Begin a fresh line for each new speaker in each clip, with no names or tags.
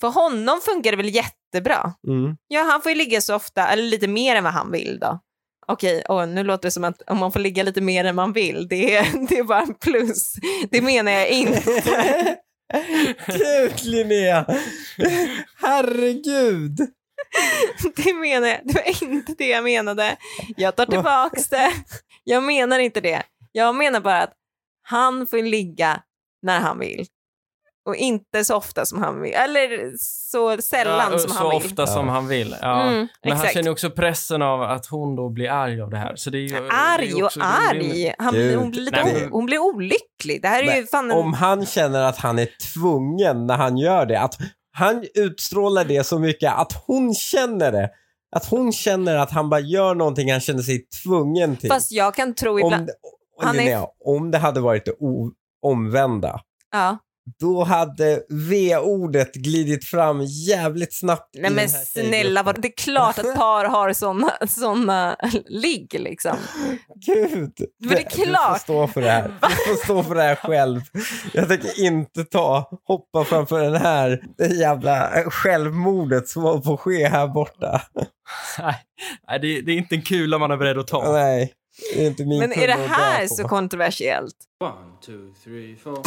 För honom funkar det väl jättebra.
Mm.
Ja, han får ju ligga så ofta, eller lite mer än vad han vill då. Okej, och nu låter det som att om man får ligga lite mer än man vill, det är, det är bara en plus. Det menar jag inte.
Gud Linnea! Herregud!
Det menar jag, det var inte det jag menade. Jag tar tillbaks det. Jag menar inte det. Jag menar bara att han får ligga när han vill. Och inte så ofta som han vill. Eller så sällan
Ja,
som
så
han vill.
ofta som han vill. Ja.
Mm,
Men han
exakt.
känner också pressen av att hon då blir arg av det här. Så det är ju, det är
Arg och arg. Han, hon, blir lite
Nej,
hon blir olycklig. Det här är ju fan en...
Om han känner att han är tvungen när han gör det, att han utstrålar det så mycket att hon känner det. Att hon känner att han bara gör någonting han känner sig tvungen till.
Fast jag kan tro ibland...
om, det-
han är-
om det hade varit det omvända,
Ja.
Då hade V-ordet glidit fram jävligt snabbt
Nej men snälla, vad, det är klart att par har såna, såna ligg liksom.
Gud!
Men det är
Du får
klart.
stå för det här. Du får stå för det här själv. Jag tänker inte ta, hoppa framför den här, det jävla självmordet som håller på att ske här borta.
Nej, det är inte en kula man är beredd att ta.
Nej, det är inte min
Men är det här så kontroversiellt?
One, two, three, four.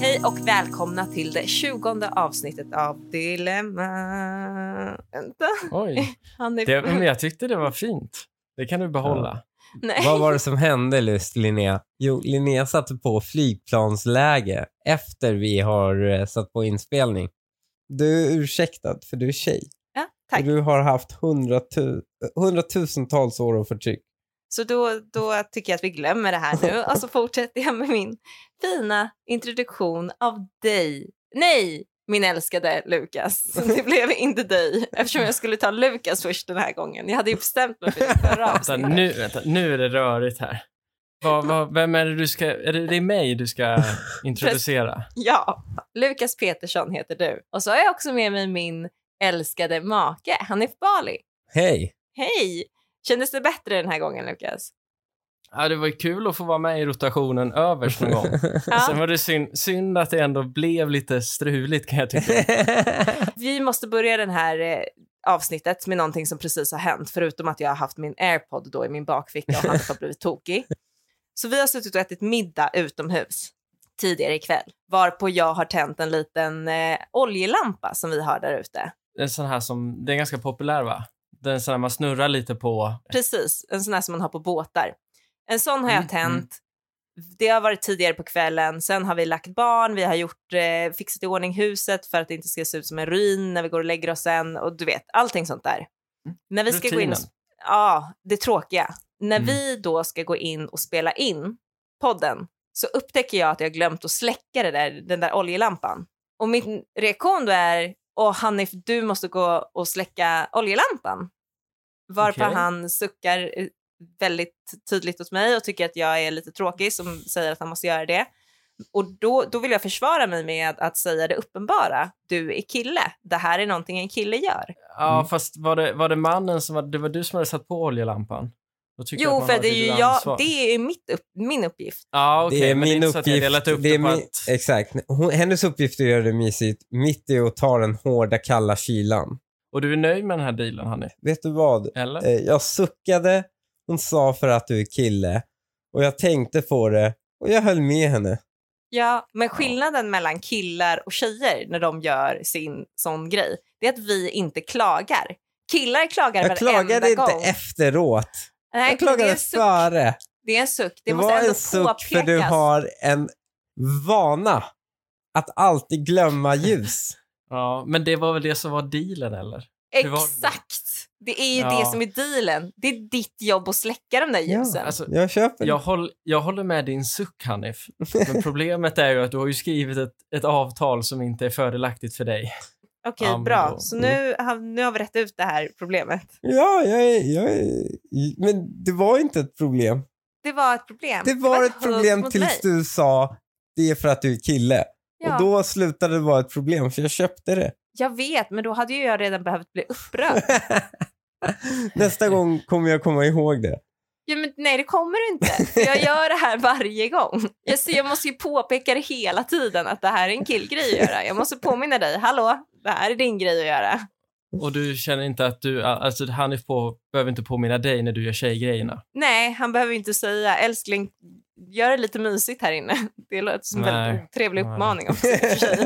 Hej och välkomna till det tjugonde avsnittet av Dilemma. Vänta,
Oj,
han är...
det, men jag tyckte det var fint. Det kan du behålla.
Nej.
Vad var det som hände just Linnea? Jo, Linnea satte på flygplansläge efter vi har eh, satt på inspelning. Du är ursäktad för du är tjej.
Ja, tack.
du har haft hundratu- hundratusentals år av förtryck.
Så då, då tycker jag att vi glömmer det här nu och så fortsätter jag med min fina introduktion av dig. Nej, min älskade Lukas. Det blev inte dig eftersom jag skulle ta Lukas först den här gången. Jag hade ju bestämt mig för det förra
Vänta, nu, vänta, nu är det rörigt här. Vad, vad, vem är det du ska... Är det, det är mig du ska introducera?
Ja, Lukas Petersson heter du. Och så har jag också med mig min älskade make, Hanif Bali.
Hej!
Hej! Kändes det bättre den här gången, Lukas?
Ja, det var ju kul att få vara med i rotationen överst någon gång.
Ja.
Sen var det synd, synd att det ändå blev lite struligt kan jag tycka.
Vi måste börja den här eh, avsnittet med någonting som precis har hänt, förutom att jag har haft min airpod då i min bakficka och Hanif har blivit tokig. Så vi har suttit och ätit middag utomhus tidigare ikväll, varpå jag har tänt en liten eh, oljelampa som vi har där ute.
En sån här som, det är ganska populär va? Den sån här man snurrar lite på.
Precis, en sån här som man har på båtar. En sån har jag
Mm, mm.
tänt. Det har varit tidigare på kvällen. Sen har vi lagt barn, vi har gjort, eh, fixat i ordning huset för att det inte ska se ut som en ruin när vi går och lägger oss sen. Och du vet, allting sånt där. När vi ska gå in och,
Rutinen.
Ja, det tråkiga. När
Mm.
vi då ska gå in och spela in podden så upptäcker jag att jag glömt att släcka där, den där oljelampan. Och min reaktion då är, åh Hanif, du måste gå och släcka oljelampan. Varpå
Okej.
han suckar eh, väldigt tydligt åt mig och tycker att jag är lite tråkig som säger att han måste göra det. Och då, då vill jag försvara mig med att, att säga det uppenbara. Du är kille. Det här är någonting en kille gör.
Ja,
Mm.
fast var det, var det mannen som var, det var du som hade satt på oljelampan? Då tycker jag
Jo, för det är ju jag, det är mitt upp, min uppgift.
Ja, okej,
det är
men det är
min
inte så att jag
uppgift.
delat upp
det
det,
är
på
min,
att...
Exakt. Hon, hennes uppgift är att göra det mysigt mitt i att ta den hårda kalla kylan.
Och du är nöjd med den här dealen, Hanni?
Vet du vad?
Eller?
Eh, Jag suckade, hon sa för att du är kille och jag tänkte på det och jag höll med henne.
Ja, men skillnaden mellan killar och tjejer när de gör sin sån grej, det är att vi inte klagar. Killar klagar
Jag
varenda
klagade inte
gång.
efteråt.
Nej,
Jag
det, är
klagade före.
det är en suck. Det,
Det,
måste
var
ändå
en suck
påpekas.
för du har en vana att alltid glömma ljus.
Ja, men det var väl det som var dealen, eller?
Exakt! Det är ju
Ja.
det som är dealen. Det är ditt jobb att släcka de där
Ja.
ljusen.
Alltså,
Jag köper det.
jag, håll, jag håller med din suck, Hanif. Men problemet är ju att du har ju skrivit ett, ett avtal som inte är fördelaktigt för dig.
Okej,
Ja, men
bra. Så nu, har- nu har vi rätt ut det här problemet.
Ja, jag jag men det var inte ett problem.
Det var ett problem.
Det var ett
hugg
problem tills
mig.
du sa det är för att du är kille.
Ja.
Och då slutade det vara ett problem för jag köpte det.
Jag vet, men då hade ju jag redan behövt bli upprörd.
Nästa gång kommer jag komma ihåg det.
Ja, men nej, det kommer du inte. För jag gör det här varje gång. Jag, ser, jag måste ju påpeka det hela tiden att det här är en killgrej att göra. Jag måste påminna dig. Hallå, det här är din grej att göra.
Och du känner inte att du, alltså Hanif på, behöver inte påminna dig när du gör tjejgrejerna?
Nej, han behöver inte säga älskling, gör det lite mysigt här inne. Det låter som en väldigt trevlig uppmaning också.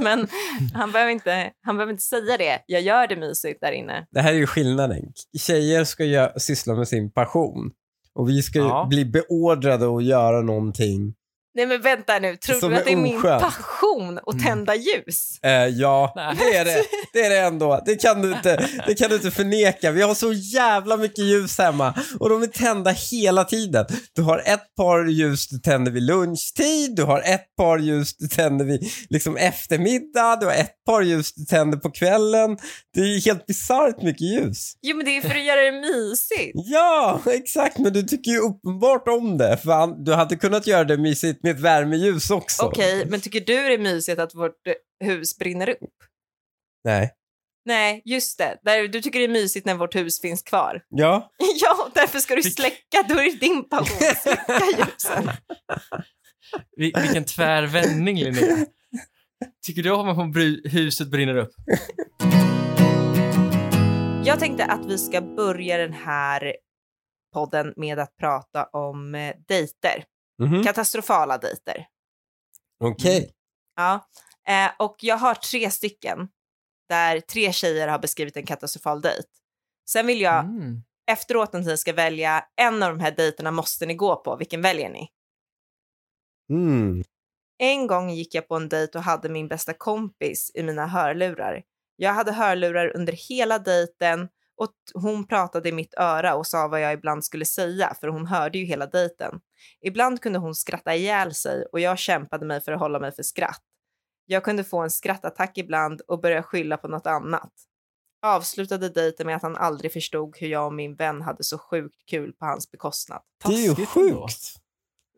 Men han behöver, inte, han behöver inte säga det. Jag gör det mysigt där inne.
Det här är ju skillnaden. Tjejer ska ju syssla med sin passion. Och vi ska ju
Ja.
bli beordrade att göra någonting.
Nej men vänta nu, tror
Som
du att det är min
oskönt.
passion att
Mm.
tända ljus?
Eh, ja,
Nej.
det är det. Det är det ändå. Det kan, du inte, det kan du inte förneka. Vi har så jävla mycket ljus hemma och de är tända hela tiden. Du har ett par ljus du tänder vid lunchtid, du har ett par ljus du tänder vid liksom eftermiddag, du har ett par ljus du tänder på kvällen. Det är helt bisarrt mycket ljus.
Jo men det är för att göra det mysigt.
Ja, exakt. Men du tycker ju uppenbart om det. För du hade kunnat göra det mysigt med ett värmeljus också.
Okej, men tycker du det är mysigt att vårt eh, hus brinner upp?
Nej.
Nej, just det. Du tycker det är mysigt när vårt hus finns kvar.
Ja.
Ja, därför ska du släcka. Då är det din passion släcka ljusen.
Vil- vilken tvärvändning Linnea. Tycker du om att huset brinner upp?
Jag tänkte att vi ska börja den här podden med att prata om eh, dejter.
Mhm.
Katastrofala dejter.
Okej.
Ja. Eh, och jag har tre stycken där tre tjejer har beskrivit en katastrofal dejt. Sen vill jag
Mm.
efteråt när ni ska välja en av de här dejterna måste ni gå på. Vilken väljer ni?
Mm.
En gång gick jag på en dejt och hade min bästa kompis i mina hörlurar. Jag hade hörlurar under hela dejten och hon pratade i mitt öra och sa vad jag ibland skulle säga för hon hörde ju hela dejten. Ibland kunde hon skratta ihjäl sig och jag kämpade mig för att hålla mig för skratt. Jag kunde få en skrattattack ibland och börja skylla på något annat. Avslutade dejten med att han aldrig förstod hur jag och min vän hade så sjukt kul på hans bekostnad.
Det är ju sjukt.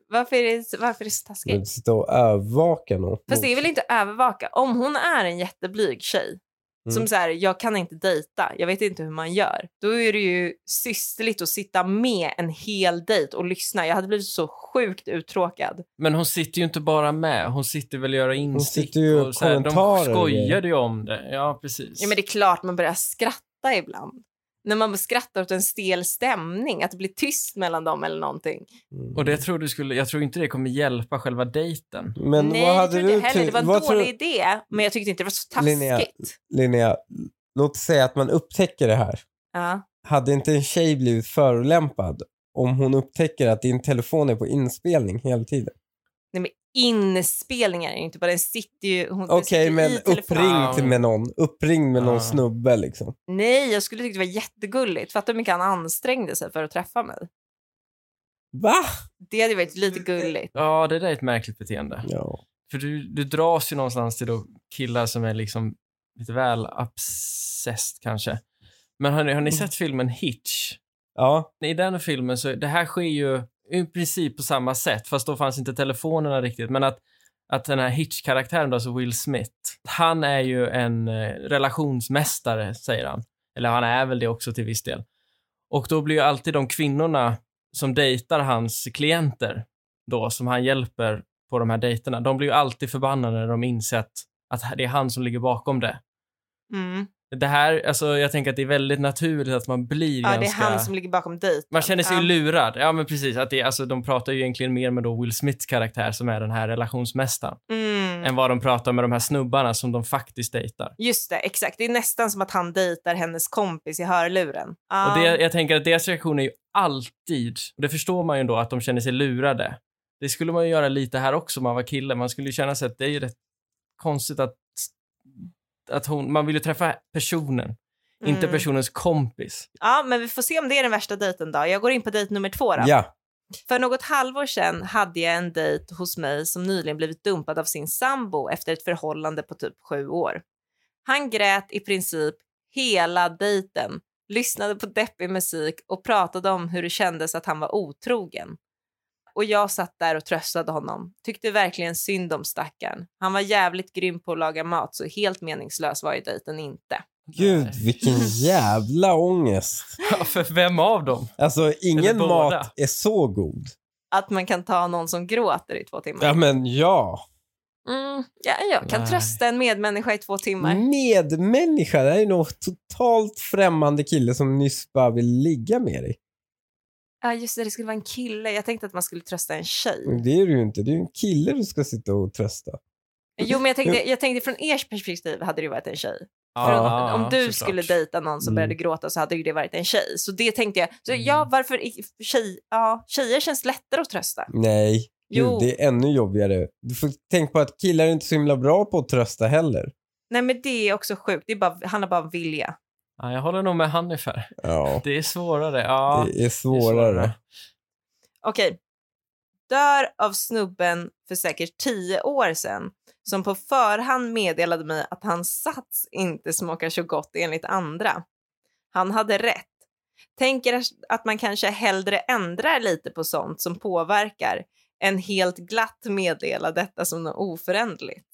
Varför är det, varför är det så
Du
taskigt?
sitta och övervaka någon.
Fast det är väl inte övervaka. Om hon är en jätteblyg tjej
Mm.
som så här, jag kan inte dejta, jag vet inte hur man gör. Då är det ju systerligt att sitta med en hel dejt och lyssna. Jag hade blivit så sjukt uttråkad.
Men hon sitter ju inte bara med, hon sitter väl och gör instick.
sitter ju
och så här,
kommentarer
de
och
skojade ju om det. Ja, precis.
Ja men det är klart man börjar skratta ibland. När man skrattar åt en stel stämning, att det blir tyst mellan dem eller någonting.
Mm.
Och det tror du skulle, jag tror inte det kommer hjälpa själva dejten.
Men
Nej,
vad
det
hade
tror
du
inte jag heller. Det var en dålig
tror-
idé, men jag tyckte inte det var så taskigt.
Linnea. Linnea, låt säga att man upptäcker det här.
Ja.
Hade inte en tjej blivit förolämpad om hon upptäcker att din telefon är på inspelning hela tiden?
Inspelningar är inte bara, den sitter ju... hon-
Okej,
sitter
men uppringd med någon. Uppringd med någon
Ah.
snubbe liksom.
Nej, jag skulle tycka det var jättegulligt. Fatta hur mycket han ansträngde sig för att träffa mig.
Va?
Det hade varit lite gulligt.
Ja, det där är ett märkligt beteende.
Ja.
För du, du dras ju någonstans till då killar som är liksom lite väl obsessed kanske. Men har ni, har ni
Mm.
sett filmen Hitch?
Ja.
I den filmen så, det här sker ju i princip på samma sätt, fast då fanns inte telefonerna riktigt. Men att, att den här Hitch-karaktären alltså Will Smith, han är ju en eh, relationsmästare, säger han. Eller han är väl det också till viss del. Och då blir ju alltid de kvinnorna som dejtar hans klienter då, som han hjälper på de här dejterna, de blir ju alltid förbannade när de inser att, att det är han som ligger bakom det.
Mm.
Det här, alltså jag tänker att det är väldigt naturligt att man blir
Ja, det är
ganska...
han som ligger bakom dejten.
Man känner sig
ja.
ju lurad. Ja, men precis. Att det, alltså, de pratar ju egentligen mer med då Will Smiths karaktär som är den här relationsmästaren
Mm.
än vad de pratar med de här snubbarna som de faktiskt dejtar.
Just det, exakt. Det är nästan som att han dejtar hennes kompis i hörluren. Ja.
Och det, jag tänker att deras reaktion är ju alltid, och det förstår man ju då, att de känner sig lurade. Det skulle man ju göra lite här också om man var kille. Man skulle ju känna sig att det är ju rätt konstigt att, att hon, man vill ju träffa personen, inte
Mm.
personens kompis.
Ja, men vi får se om det är den värsta dejten då. Jag går in på dejt nummer två då.
Ja.
För något halvår sedan hade jag en dejt hos mig som nyligen blivit dumpad av sin sambo efter ett förhållande på typ sju år. Han grät i princip hela dejten, lyssnade på deppig musik och pratade om hur det kändes att han var otrogen. Och jag satt där och tröstade honom. Tyckte verkligen synd om stackaren. Han var jävligt grym på att laga mat så helt meningslös var ju dejten inte.
Gud, vilken jävla ångest.
Ja, för vem av dem?
Alltså, ingen mat är så god.
Att man kan ta någon som gråter i två timmar.
Ja, men ja.
Mm, ja, jag kan
Nej.
trösta en medmänniska i två timmar.
Medmänniska, det här är nog totalt främmande kille som nyss bara vill ligga med dig.
Ja, just det, det skulle vara en kille. Jag tänkte att man skulle trösta en tjej.
Men Det är det ju inte. Det är ju en kille du ska sitta och trösta.
Jo, men jag tänkte, jag tänkte från ers perspektiv hade det varit en tjej. För
ja,
om du
såklart.
skulle dejta någon som
Mm.
började gråta så hade ju det varit en tjej. Så det tänkte jag. Så
Mm.
ja, varför tjej, ja, tjejer känns lättare att trösta.
Nej, Gud,
Jo.
det är ännu jobbigare. Du får tänka på att killar är inte så himla bra på att trösta heller.
Nej, men det är också sjukt. Det är bara, handlar bara om vilja.
Ja, jag håller nog med Hanif här.
Ja,
Det är svårare. Ja,
det är svårare.
Okej. Dör av snubben för säkert tio år sedan som på förhand meddelade mig att hans sats inte smakar så gott enligt andra. Han hade rätt. Tänker att man kanske hellre ändrar lite på sånt som påverkar än helt glatt meddela detta som något oföränderligt.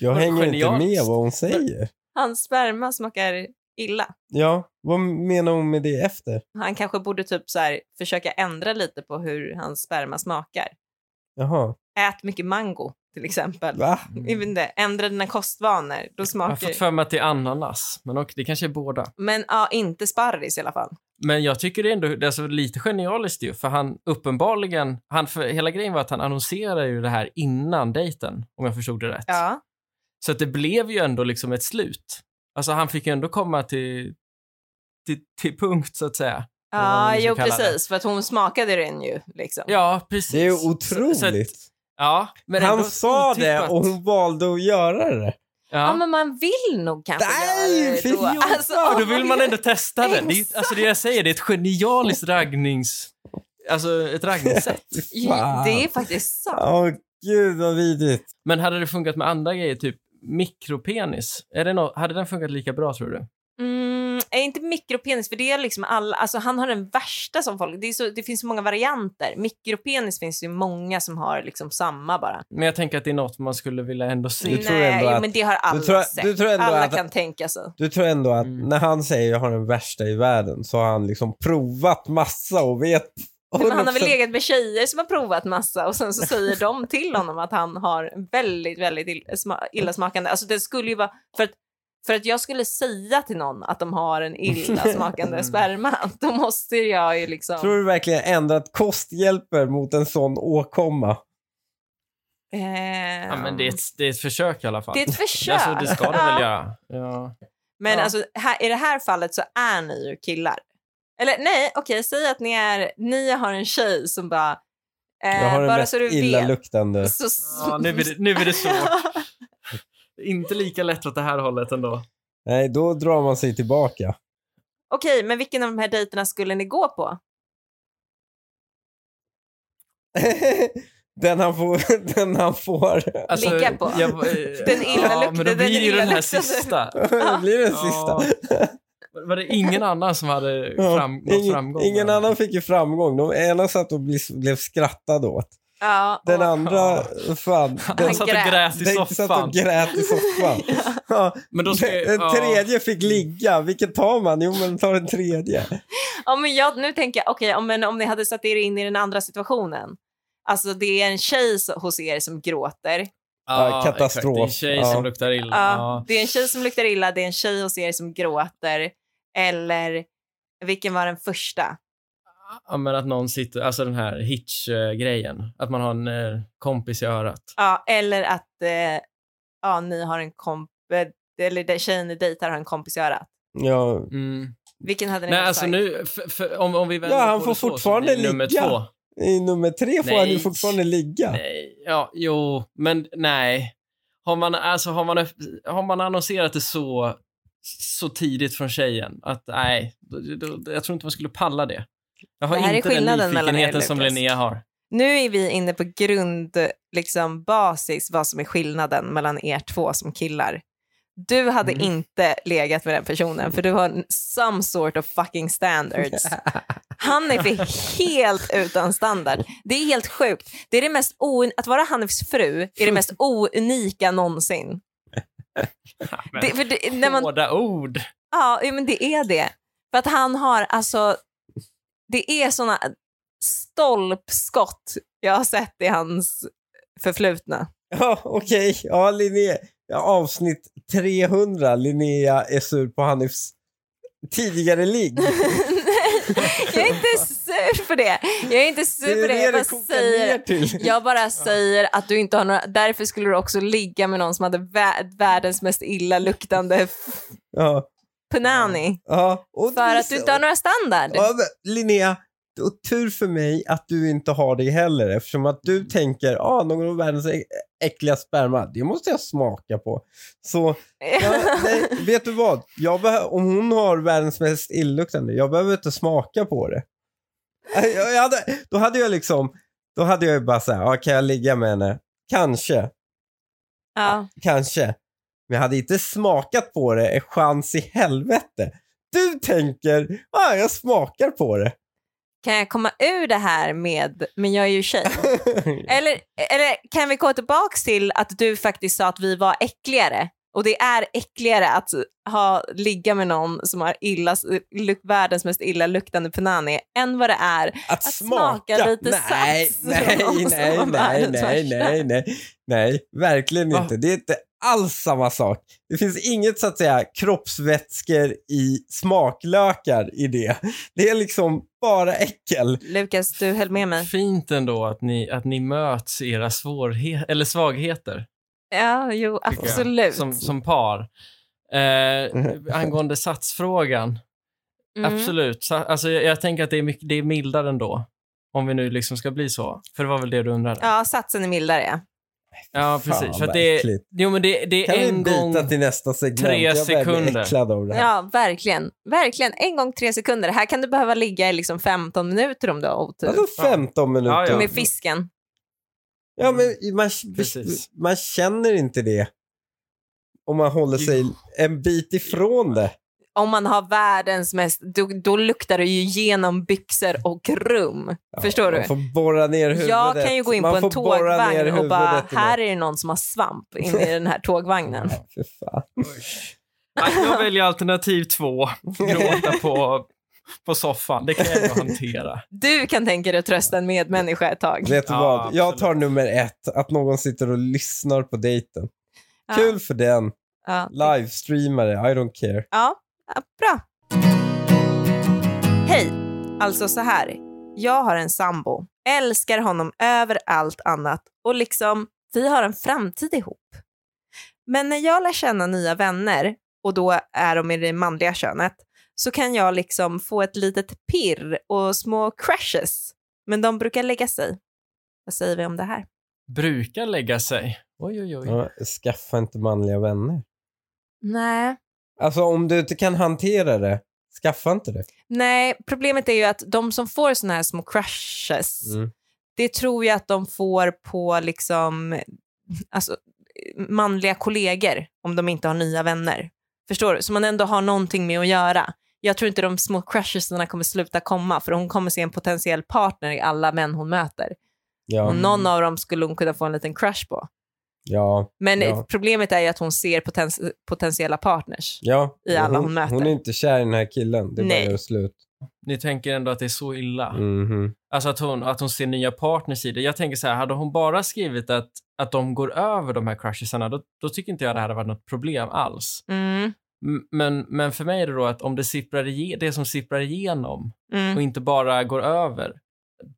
Jag hänger inte med vad hon säger.
Hans sperma smakar illa.
Ja, vad menar hon med det efter?
Han kanske borde typ så här försöka ändra lite på hur hans sperma smakar.
Jaha,
Ät mycket mango till exempel.
va?
Inte, ändra dina kostvanor. Då
Jag har
smakar
fått för mig att det är ananas, men och, det kanske är båda.
Men ja, inte sparris i alla fall.
Men jag tycker det är ändå det är alltså lite genialiskt ju, för han uppenbarligen, han, för hela grejen var att han annonserade ju det här innan dejten, om jag förstod det rätt.
Ja.
Så att det blev ju ändå liksom ett slut. Alltså han fick ju ändå komma till, till, till punkt så att säga.
Ja, jo
kalla det.
precis. För att hon smakade den ju. Liksom.
Ja, precis.
Det är
Så- så att-
otroligt.
ja, men
Han
ändå
sa det
otippat.
och hon valde att göra det.
Ja.
Ja,
men man vill nog kanske
Nej,
göra det då. Alltså,
och då vill
man-
ändå testa det. det är, alltså det jag säger, det är ett genialiskt raggnings... Alltså ett raggningssätt.
Det är faktiskt sant.
Åh gud vad vidrigt.
Men hade det funkat med andra grejer, typ mikropenis? Är det nå- hade den funkat lika bra tror du?
Mm, är inte mikropenis, för det är liksom alla, alltså han har den värsta som folk, det, är så, det finns så många varianter. Mikropenis finns ju många som har liksom samma bara.
Men jag tänker att det är något man skulle vilja ändå se.
Du tror
Nej,
ändå att-
men det har alla
du tror-
sett.
du tror ändå
alla
att-
kan tänka så.
Du tror ändå att
Mm.
när han säger jag har den värsta i världen så har han liksom provat massa och vet
Men han har väl
100%.
legat med tjejer som har provat massa och sen så säger de till honom att han har väldigt, väldigt ill- sma- illasmakande. Alltså det skulle ju vara, för att, för att jag skulle säga till någon att de har en illasmakande
Mm.
sperma, då måste jag ju liksom...
Tror du verkligen ändrat kost hjälper mot en sån åkomma?
Eh,
Ja, men det är, ett, det är ett försök i alla fall.
det är ett försök.
Alltså, det ska det väl göra. Ja.
Men
Ja.
alltså, här, i det här fallet så är ni ju killar. Eller nej, okej, säg att ni, är, ni har en tjej som bara... Eh,
Jag har den
bara
mest
så du vet.
illaluktande.
Så,
Ja, nu blir det, nu blir det svårt. Inte lika lätt åt det här hållet ändå.
Nej, då drar man sig tillbaka.
Okej, men vilken av de här dejterna skulle ni gå på?
den han får, den han får.
Ligga på.
Jag,
Den illaluktande-
Ja, men då blir det ju den här sista.
det blir den sista.
Var det ingen annan som hade
Ja,
fram,
ingen,
framgång?
ingen
eller?
annan fick ju framgång. De ena satt och blev, blev skrattad åt.
Ja,
Den
och-
andra, fan.
Han
Den,
satt och
grät.
i
den satt
soffan.
och grät i soffan. Ja.
Men då ska,
Den
ja.
tredje fick ligga. Vilken tar man? Jo, men tar den tredje.
Ja, men jag, nu tänker jag, okej, om, men om ni hade satt er in i den andra situationen. Alltså det är en tjej hos er som gråter.
Ja,
exakt.
katastrof.
Det är en tjej
Ja.
som luktar illa.
Ja,
Ja.
Det är en tjej som luktar illa, det är en tjej hos er som gråter. Eller vilken var den första?
Ja, men att någon sitter, alltså den här hitch-grejen. Att man har en eh, kompis i örat.
Ja, eller att eh, ja, ni har en komp... Eller den tjejen ni dejtar har en kompis i örat.
Ja,
Mm.
Vilken hade ni
Nej, alltså nu, för, för, om, om vi vänder
Ja, han
på
får
det så,
fortfarande
så blir det nummer
ligga.
två.
i nummer tre får han ju
Nej.
fortfarande ligga.
Nej, ja, jo, men nej. Har man, alltså, har man, har man annonserat det så, så tidigt från tjejen att nej, då, då, jag tror inte man skulle palla det. Jag har
Det
inte den nyfikenheten som. Linnea har.
Nu är vi inne på grund, liksom basis, vad som är skillnaden mellan er två som killar. Du hade
Mm.
inte legat med den personen för du har some sort of fucking standards. Hanif är helt utan standard. Det är helt sjukt. Det är det mest o- att vara Hanifs fru är det mest ounika någonsin.
Men,
Det, för det, när man,
Hårda ord.
ja, ja, men det är det. För att han har alltså, det är såna stolpskott jag har sett i hans förflutna.
Ja, okej. Ja, Linnea. Ja, avsnitt 300. Linnea är sur på Hanifs tidigare ligg.
jag är inte sur för det. Jag är inte sur för det. Jag bara säger. Jag bara säger att du inte har några, därför skulle du också ligga med någon som hade vä- världens mest illaluktande
Ja,
punani.
ja.
För att du inte har några standard.
Ja, men Linnea, och tur för mig att du inte har det heller eftersom att du tänker ah, någon av världens äckliga sperma, det måste jag smaka på. Så, ja, nej, vet du vad? Jag om hon har världens mest illuktande, jag behöver inte smaka på det. Jag, hade, då hade jag liksom, då hade jag ju bara såhär, ah, kan jag ligga med henne? Kanske,
Ja.
kanske. Men jag hade inte smakat på det, en chans i helvete. Du tänker, ah, jag smakar på det.
Kan jag komma ur det här med, men jag är ju tjej. Eller, eller kan vi gå tillbaka till att du faktiskt sa att vi var äckligare? Och det är äckligare att ha, ligga med någon som har illa, världens mest illaluktande punani än vad det är
Att,
Att
smaka?
smaka lite
nej,
sats
nej, nej, nej, nej,
värsta.
nej, nej, nej, verkligen
Va?
inte. Det är inte alls samma sak. Det finns inget så att säga kroppsvätskor i smaklökar i det. Det är liksom bara äckel.
Lukas, du höll med mig.
Fint ändå att ni, att ni möts i era svårhet, eller svagheter.
Ja, jo,
jag,
absolut.
Som, som par. Eh, angående satsfrågan.
Mm.
Absolut. Alltså, jag, jag tänker att det är, mycket, det är mildare ändå. Om vi nu liksom ska bli så. För det var väl det du undrade?
Ja, satsen är mildare. Ja.
Precis.
Fan,
för det,
äckligt.
jo, men det, det
Kan
är
vi
en
byta
gång...
till nästa segment?
tre
Jag
sekunder.
äcklad av det här.
ja, verkligen. Verkligen. En gång tre sekunder. Här kan du behöva ligga i liksom 15 minuter om du har otur.
Vadå 15 minuter?
Ja, ja.
Med fisken.
Ja, men man,
Precis.
man känner inte det. Om man håller sig en bit ifrån det.
Om man har världens mest, då, då luktar det ju genom byxor och rum. Förstår du?
Man får borra ner huvudet.
Jag kan ju gå in
Man
på en
får borra ner
tågvagn och bara, här är det någon som har svamp inne i den här tågvagnen.
Ja, för fan.
Nej, jag väljer alternativ två. Gråta på, på soffan. Det kan jag ändå hantera.
Du kan tänka dig att trösta en medmänniska ett tag.
Vet du
Ja,
vad? Jag
absolut.
tar nummer ett, att någon sitter och lyssnar på dejten.
Ja.
Kul för den.
Ja.
Livestreamare, I don't care.
Ja, ja, bra. Hej! Alltså så här. Jag har en sambo, älskar honom över allt annat och liksom, vi har en framtid ihop. Men när jag lär känna nya vänner, och då är de i det manliga könet, så kan jag liksom få ett litet pirr och små crushes. Men de brukar lägga sig. Vad säger vi om det här?
Brukar lägga sig. Oj, oj, oj.
Ja, skaffa inte manliga vänner.
Nej.
Alltså om du inte kan hantera det, skaffa inte det.
Nej, problemet är ju att de som får såna här små crushes,
Mm.
det tror jag att de får på liksom, alltså, manliga kollegor om de inte har nya vänner. Förstår du? Så man ändå har någonting med att göra. Jag tror inte de små crushesarna kommer sluta komma för hon kommer se en potentiell partner i alla män hon möter.
Ja,
Och någon av dem skulle hon kunna få en liten crush på.
ja,
Men
Ja.
problemet är ju att hon ser poten- potentiella partners.
ja.
I alla
hon,
hon möter.
Hon är inte kär i den här killen, det är bara
Nej.
gör slut.
Ni tänker ändå att det är så illa?
Mhm.
Alltså att hon, att hon ser nya partners i det. Jag tänker så här, hade hon bara skrivit att, att de går över de här crushesarna, då, då tycker inte jag det här hade varit något problem alls.
Mm,
Men, men för mig är det då att om det, sipprar det som sipprar igenom
mm.
och inte bara går över,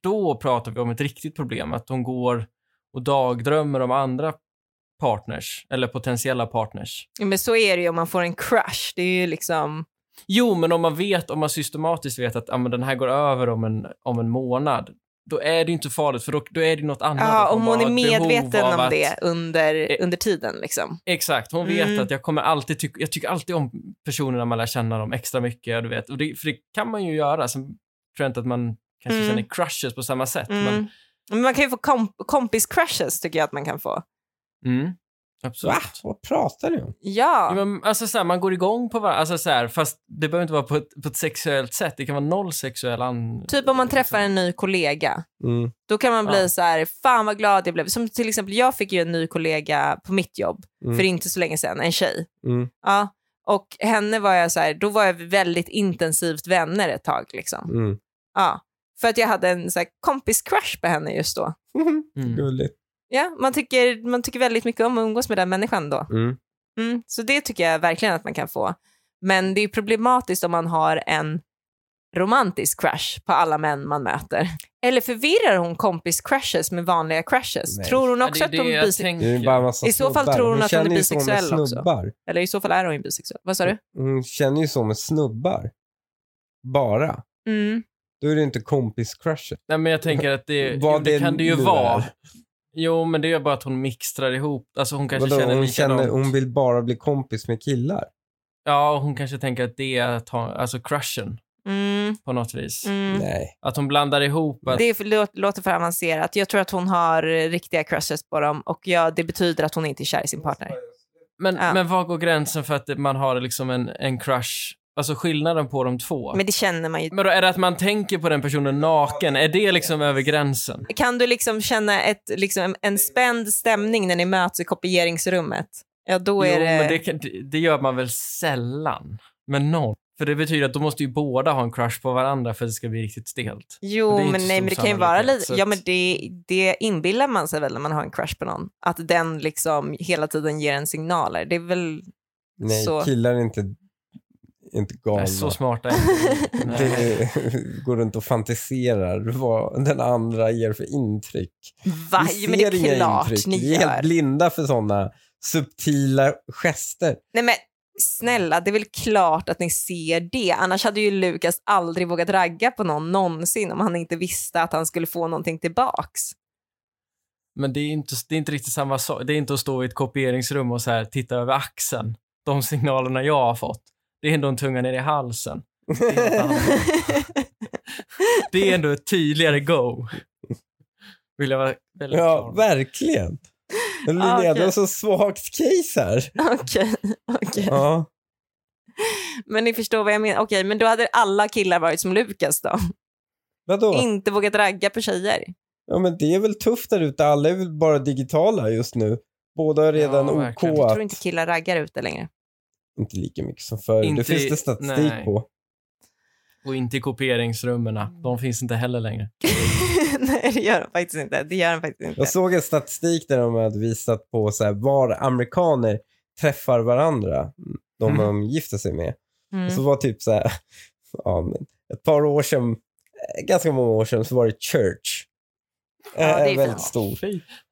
då pratar vi om ett riktigt problem. Att hon går och dagdrömmer om andra partners, eller potentiella partners.
Ja, Men så är det ju om man får en crush. Det är ju liksom...
Jo, men om man vet, om man systematiskt vet att men den här går över om en, om en månad, då är det inte farligt, för då, då är det något annat.
Ja, om
bara
hon är medveten om
att-
det under,
Eh,
under tiden. Liksom.
Exakt, hon vet
Mm.
att jag kommer alltid tycka, jag tycker alltid om personerna man lär känna dem extra mycket, du vet. Och det, för det kan man ju göra, sen tror jag inte att man kanske
Mm.
känner crushes på samma sätt,
Mm.
men
Men man kan ju få komp- kompis-crushes tycker jag att man kan få.
mm. Absolut.
Va? Vad pratar du om?
Ja.
Ja, men, alltså så här, man går igång på varandra, alltså så här, fast det behöver inte vara på ett, på ett sexuellt sätt. Det kan vara noll sexuell an...
Typ om man träffar en ny kollega.
Mm.
Då kan man bli
Ja.
så här, fan vad glad jag blev. Som till exempel, jag fick ju en ny kollega på mitt jobb
Mm.
för inte så länge sedan, en tjej.
Mm.
Ja. Och henne var jag så här, då var jag väldigt intensivt vänner ett tag. Liksom.
Mm.
Ja. För att jag hade en kompis-crush på henne just då.
Mm.
Gulligt.
Ja, man tycker, man tycker väldigt mycket om att umgås med den människan då.
Mm.
Mm, så det tycker jag verkligen att man kan få. Men det är problematiskt om man har en romantisk crush på alla män man möter. Eller förvirrar hon kompis-crushes med vanliga crushes?
Nej.
Tror hon
Ja,
också
det är
att hon
det
är bisexuell?
Det
I så fall tror hon att hon är bisexuell också.
snubbar.
Eller i så fall är hon bisexuell. Vad sa du?
Hon känner ju så med snubbar. Bara.
Mm.
Då är det inte kompis-crushen.
Nej, men jag tänker att det, det
det
kan det ju vara. Jo, men det är bara att hon mixtrar ihop. Alltså hon kanske
Vadå,
känner
hon,
likadant.
känner, hon vill bara bli kompis med killar.
Ja, och hon kanske tänker att det är att ha, alltså crushen
Mm.
på något vis.
Mm.
Nej.
Att hon blandar ihop att...
Det är för, låter, låter för avancerat. Jag tror att hon har eh, riktiga crushes på dem och ja, det betyder att hon inte är kär i sin partner.
Men,
Ja.
men var går gränsen för att man har liksom en, en crush? Alltså skillnaden på de två. Men,
Men det känner man ju.
då är det att man tänker på den personen naken? Är det liksom över gränsen?
Kan du liksom känna ett, liksom en, spänd stämning när ni möts i kopieringsrummet? Ja, då är
jo,
det...
men det, kan- det- gör man väl sällan med någon? För det betyder att då måste ju båda ha en crush på varandra för att det ska bli riktigt stelt.
Jo, men nej, men det kan ju vara lite... Ja, men det, det inbillar man sig väl när man har en crush på någon. Att den liksom hela tiden ger en signaler. Det är väl...
Nej,
Så.
killar är inte, inte galna.
Nej, så smarta är.
Det går runt och fantiserar vad den andra ger för intryck.
Va?
Vi
Jo, men det
ser inga
är klart
intryck.
ni
Vi är helt blinda för sådana subtila gester.
Nej, men snälla, det är väl klart att ni ser det. Annars hade ju Lukas aldrig vågat ragga på någon någonsin om han inte visste att han skulle få någonting tillbaks.
Men det är, inte, det är inte riktigt samma sak. Det är inte att stå i ett kopieringsrum och så här titta över axeln. De signalerna jag har fått. Det är ändå en tunga ner i halsen. Det är, det är ändå ett tydligare go. Vill jag vara väldigt
Ja,
klar
verkligen. Linnea,
Ah, okej.
du har så svagt case här.
Okej, okej.
Ja.
Men ni förstår vad jag menar. Okej, men då hade alla killar varit som Lukas då.
Vadå?
Inte vågat ragga på tjejer.
Ja, men det är väl tufft där ute. Alla är väl bara digitala just nu. Båda har redan
Ja,
OK.
Jag tror inte killar raggar ute längre.
Inte lika mycket som förr.
Inte-
det finns det statistik
nej.
på.
Och inte i kopieringsrummen. De finns inte heller längre.
Nej, det gör de faktiskt inte. Det gör de faktiskt inte.
Jag såg en statistik där de hade visat på så här, var amerikaner träffar varandra, de
Mm.
de gifter sig med.
Mm.
Och så var typ så här, ja, ett par år sedan, eh, ganska många år sedan, så var det church.
Ja, det är
Eh, väldigt stor.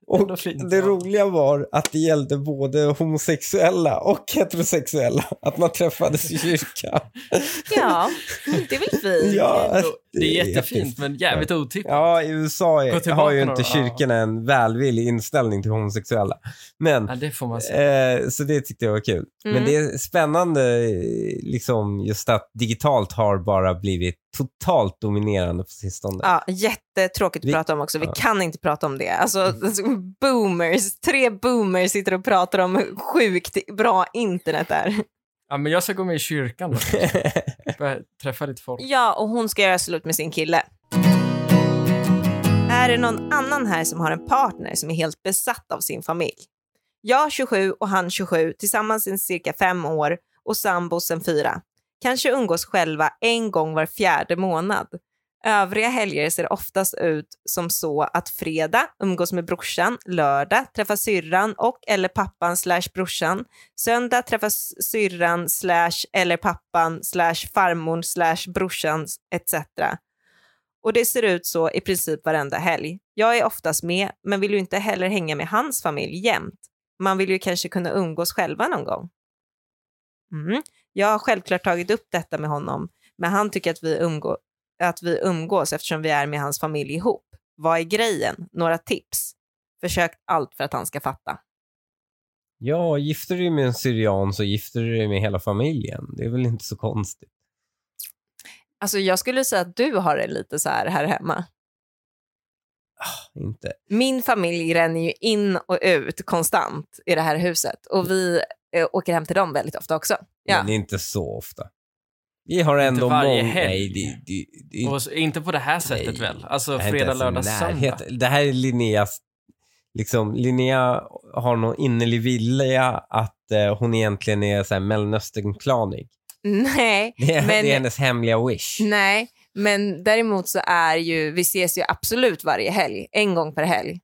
Och
fint,
det
ja.
roliga var att det gällde både homosexuella och heterosexuella. Att man träffades i kyrkan.
Ja, det är väl fint.
Ja,
Det är jättefint, men jävligt otippat.
Ja, i USA är, har ju inte
ja.
kyrkorna en välvillig inställning till homosexuella. Men,
Ja, det får man säga.
eh, så det tyckte jag var kul.
Mm.
Men det är spännande, liksom just att digitalt har bara blivit totalt dominerande på sistone.
Ja, jättetråkigt att
Vi-
prata om också. Vi
Ja.
kan inte prata om det. Alltså, boomers, tre boomers sitter och pratar om hur sjukt bra internet är.
Ja, men jag ska gå med i kyrkan då. Börja träffa lite folk.
Ja, och hon ska göra slut med sin kille. Är det någon annan här som har en partner som är helt besatt av sin familj? Jag 27 och han 27, tillsammans i cirka fem år och sambo sen fyra. Kanske umgås själva en gång var fjärde månad. Övriga helger ser oftast ut som så att fredag umgås med brorsan, lördag träffar syrran och eller pappan slash brorsan, söndag träffas syrran slash eller pappan slash farmor slash brorsan etc. Och det ser ut så i princip varenda helg. Jag är oftast med, men vill ju inte heller hänga med hans familj jämt. Man vill ju kanske kunna umgås själva någon gång. Mm. Jag har självklart tagit upp detta med honom, men han tycker att vi, umgå att vi umgås eftersom vi är med hans familj ihop. Vad är grejen? Några tips? Försökt allt för att han ska fatta.
Ja, gifter du dig med en syrian så gifter du dig med hela familjen. Det är väl inte så konstigt.
Alltså jag skulle säga att du har det lite så här här hemma.
inte.
Min familj ränner ju in och ut konstant i det här huset och vi eh, åker hem till dem väldigt ofta också. Ja.
Men inte så ofta. Vi har ändå
varje
många...
helg.
Nej, det, det, det,
Och inte på det här sättet
Nej.
väl? Alltså
inte
fredag, lördag, söndag.
Det här är Linneas... Liksom, Linnea har någon innerlig vilja att eh, hon egentligen är så här Mellanöstern-klanig.
Nej,
Det, är-
Men-
det är hennes hemliga wish.
nej, men däremot så är ju, vi ses ju absolut varje helg, en gång per helg.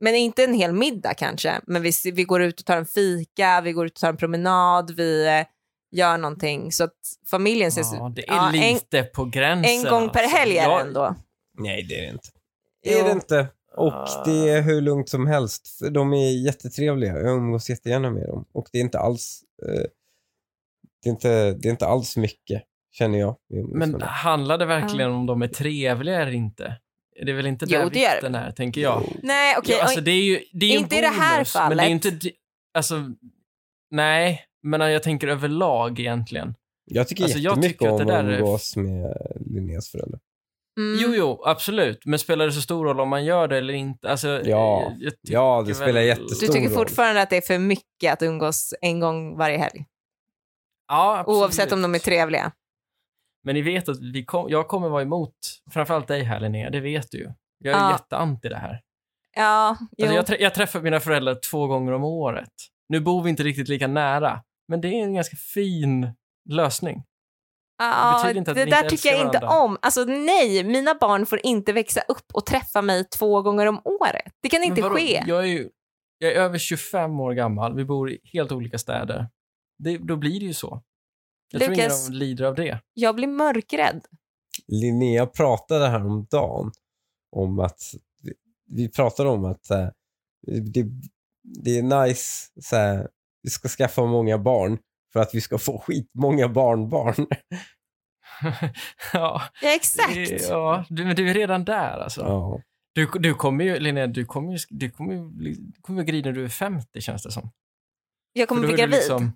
Men inte en hel middag kanske, men vi, vi går ut och tar en fika, vi går ut och tar en promenad, vi eh, gör någonting. Så att familjen ses
Ja, det är
Ja, en-
lite på gränsen.
en gång per
alltså.
helg är det ändå.
Nej, det är det inte. Det är det inte. Och
Ah.
det är hur lugnt som helst. För de är jättetrevliga. Jag umgås jättegärna med dem. Och det är inte alls... Eh, det, är inte, det är inte alls mycket, känner jag.
Men handlar det verkligen om de är trevliga eller inte? Det är väl inte
Jo,
där
det
vikten är, tänker jag.
Nej, okej.
ja, alltså, det är ju det är ju
Inte
en
i det här
bonus, Men det är
fallet.
inte... Alltså, nej. Men jag tänker överlag egentligen.
Jag tycker
alltså, jag
jättemycket
tycker att
om
det
att
där är-
umgås med Linneas föräldrar.
mm.
Jo, jo, absolut. Men spelar det så stor roll om man gör det eller inte? Alltså,
Ja.
jag- jag tycker
Ja, det
väl-
spelar jättestor
Du tycker
roll.
fortfarande att det är för mycket att umgås en gång varje helg?
Ja, absolut.
Oavsett om de är trevliga?
Men ni vet att vi kom, jag kommer vara emot, framförallt dig här Linnea, det vet du ju. Jag är
Ja.
jätteanti det här.
Ja.
Alltså jag, trä- jag träffar mina föräldrar två gånger om året. Nu bor vi inte riktigt lika nära, men det är en ganska fin lösning.
Ja,
betyder inte att
det
inte
där tycker jag
älskar
inte
varandra.
om. Alltså nej, mina barn får inte växa upp och träffa mig två gånger om året. Det kan inte ske.
Jag är ju jag är över 25 år gammal, vi bor i helt olika städer. Det, då blir det ju så. Jag tror ingen
Lukas-
av dem lider av det.
Jag blir mörkrädd.
Linnea pratade här om dagen om att vi, vi pratade om att eh, det, det är nice, så här, vi ska skaffa många barn för att vi ska få skitmånga barnbarn.
ja,
Ja, exakt.
ja du, men du är redan där alltså.
Ja.
Du, du kommer ju, Linnea, du kommer ju, du kommer ju, bli- du kommer grina när du är 50 känns det som.
Jag kommer bli
du
gravid.
liksom-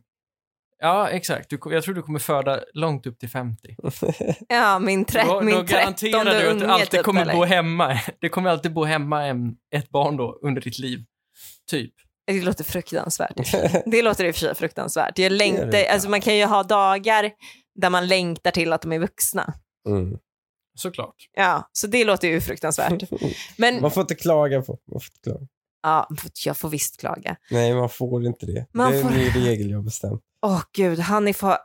ja, exakt. Du, jag tror du kommer föda långt upp till 50.
Ja, min, tre-
då,
min
då garanterar du att du alltid
typ,
kommer
eller?
bo hemma. Det kommer alltid bo hemma en, ett barn då under ditt liv. Typ.
Det låter fruktansvärt. Det låter i och för sig fruktansvärt. Jag längtar,
det.
alltså man kan ju ha dagar där man längtar till att de är vuxna.
Mm.
Såklart.
Ja, så det låter ju fruktansvärt. Men
Man får inte klaga på. Man får inte klaga.
ja, jag får visst klaga.
Nej, man får inte det.
Man
det är
får-
ny regel jag har bestämt.
Åh gud, Hanif, har,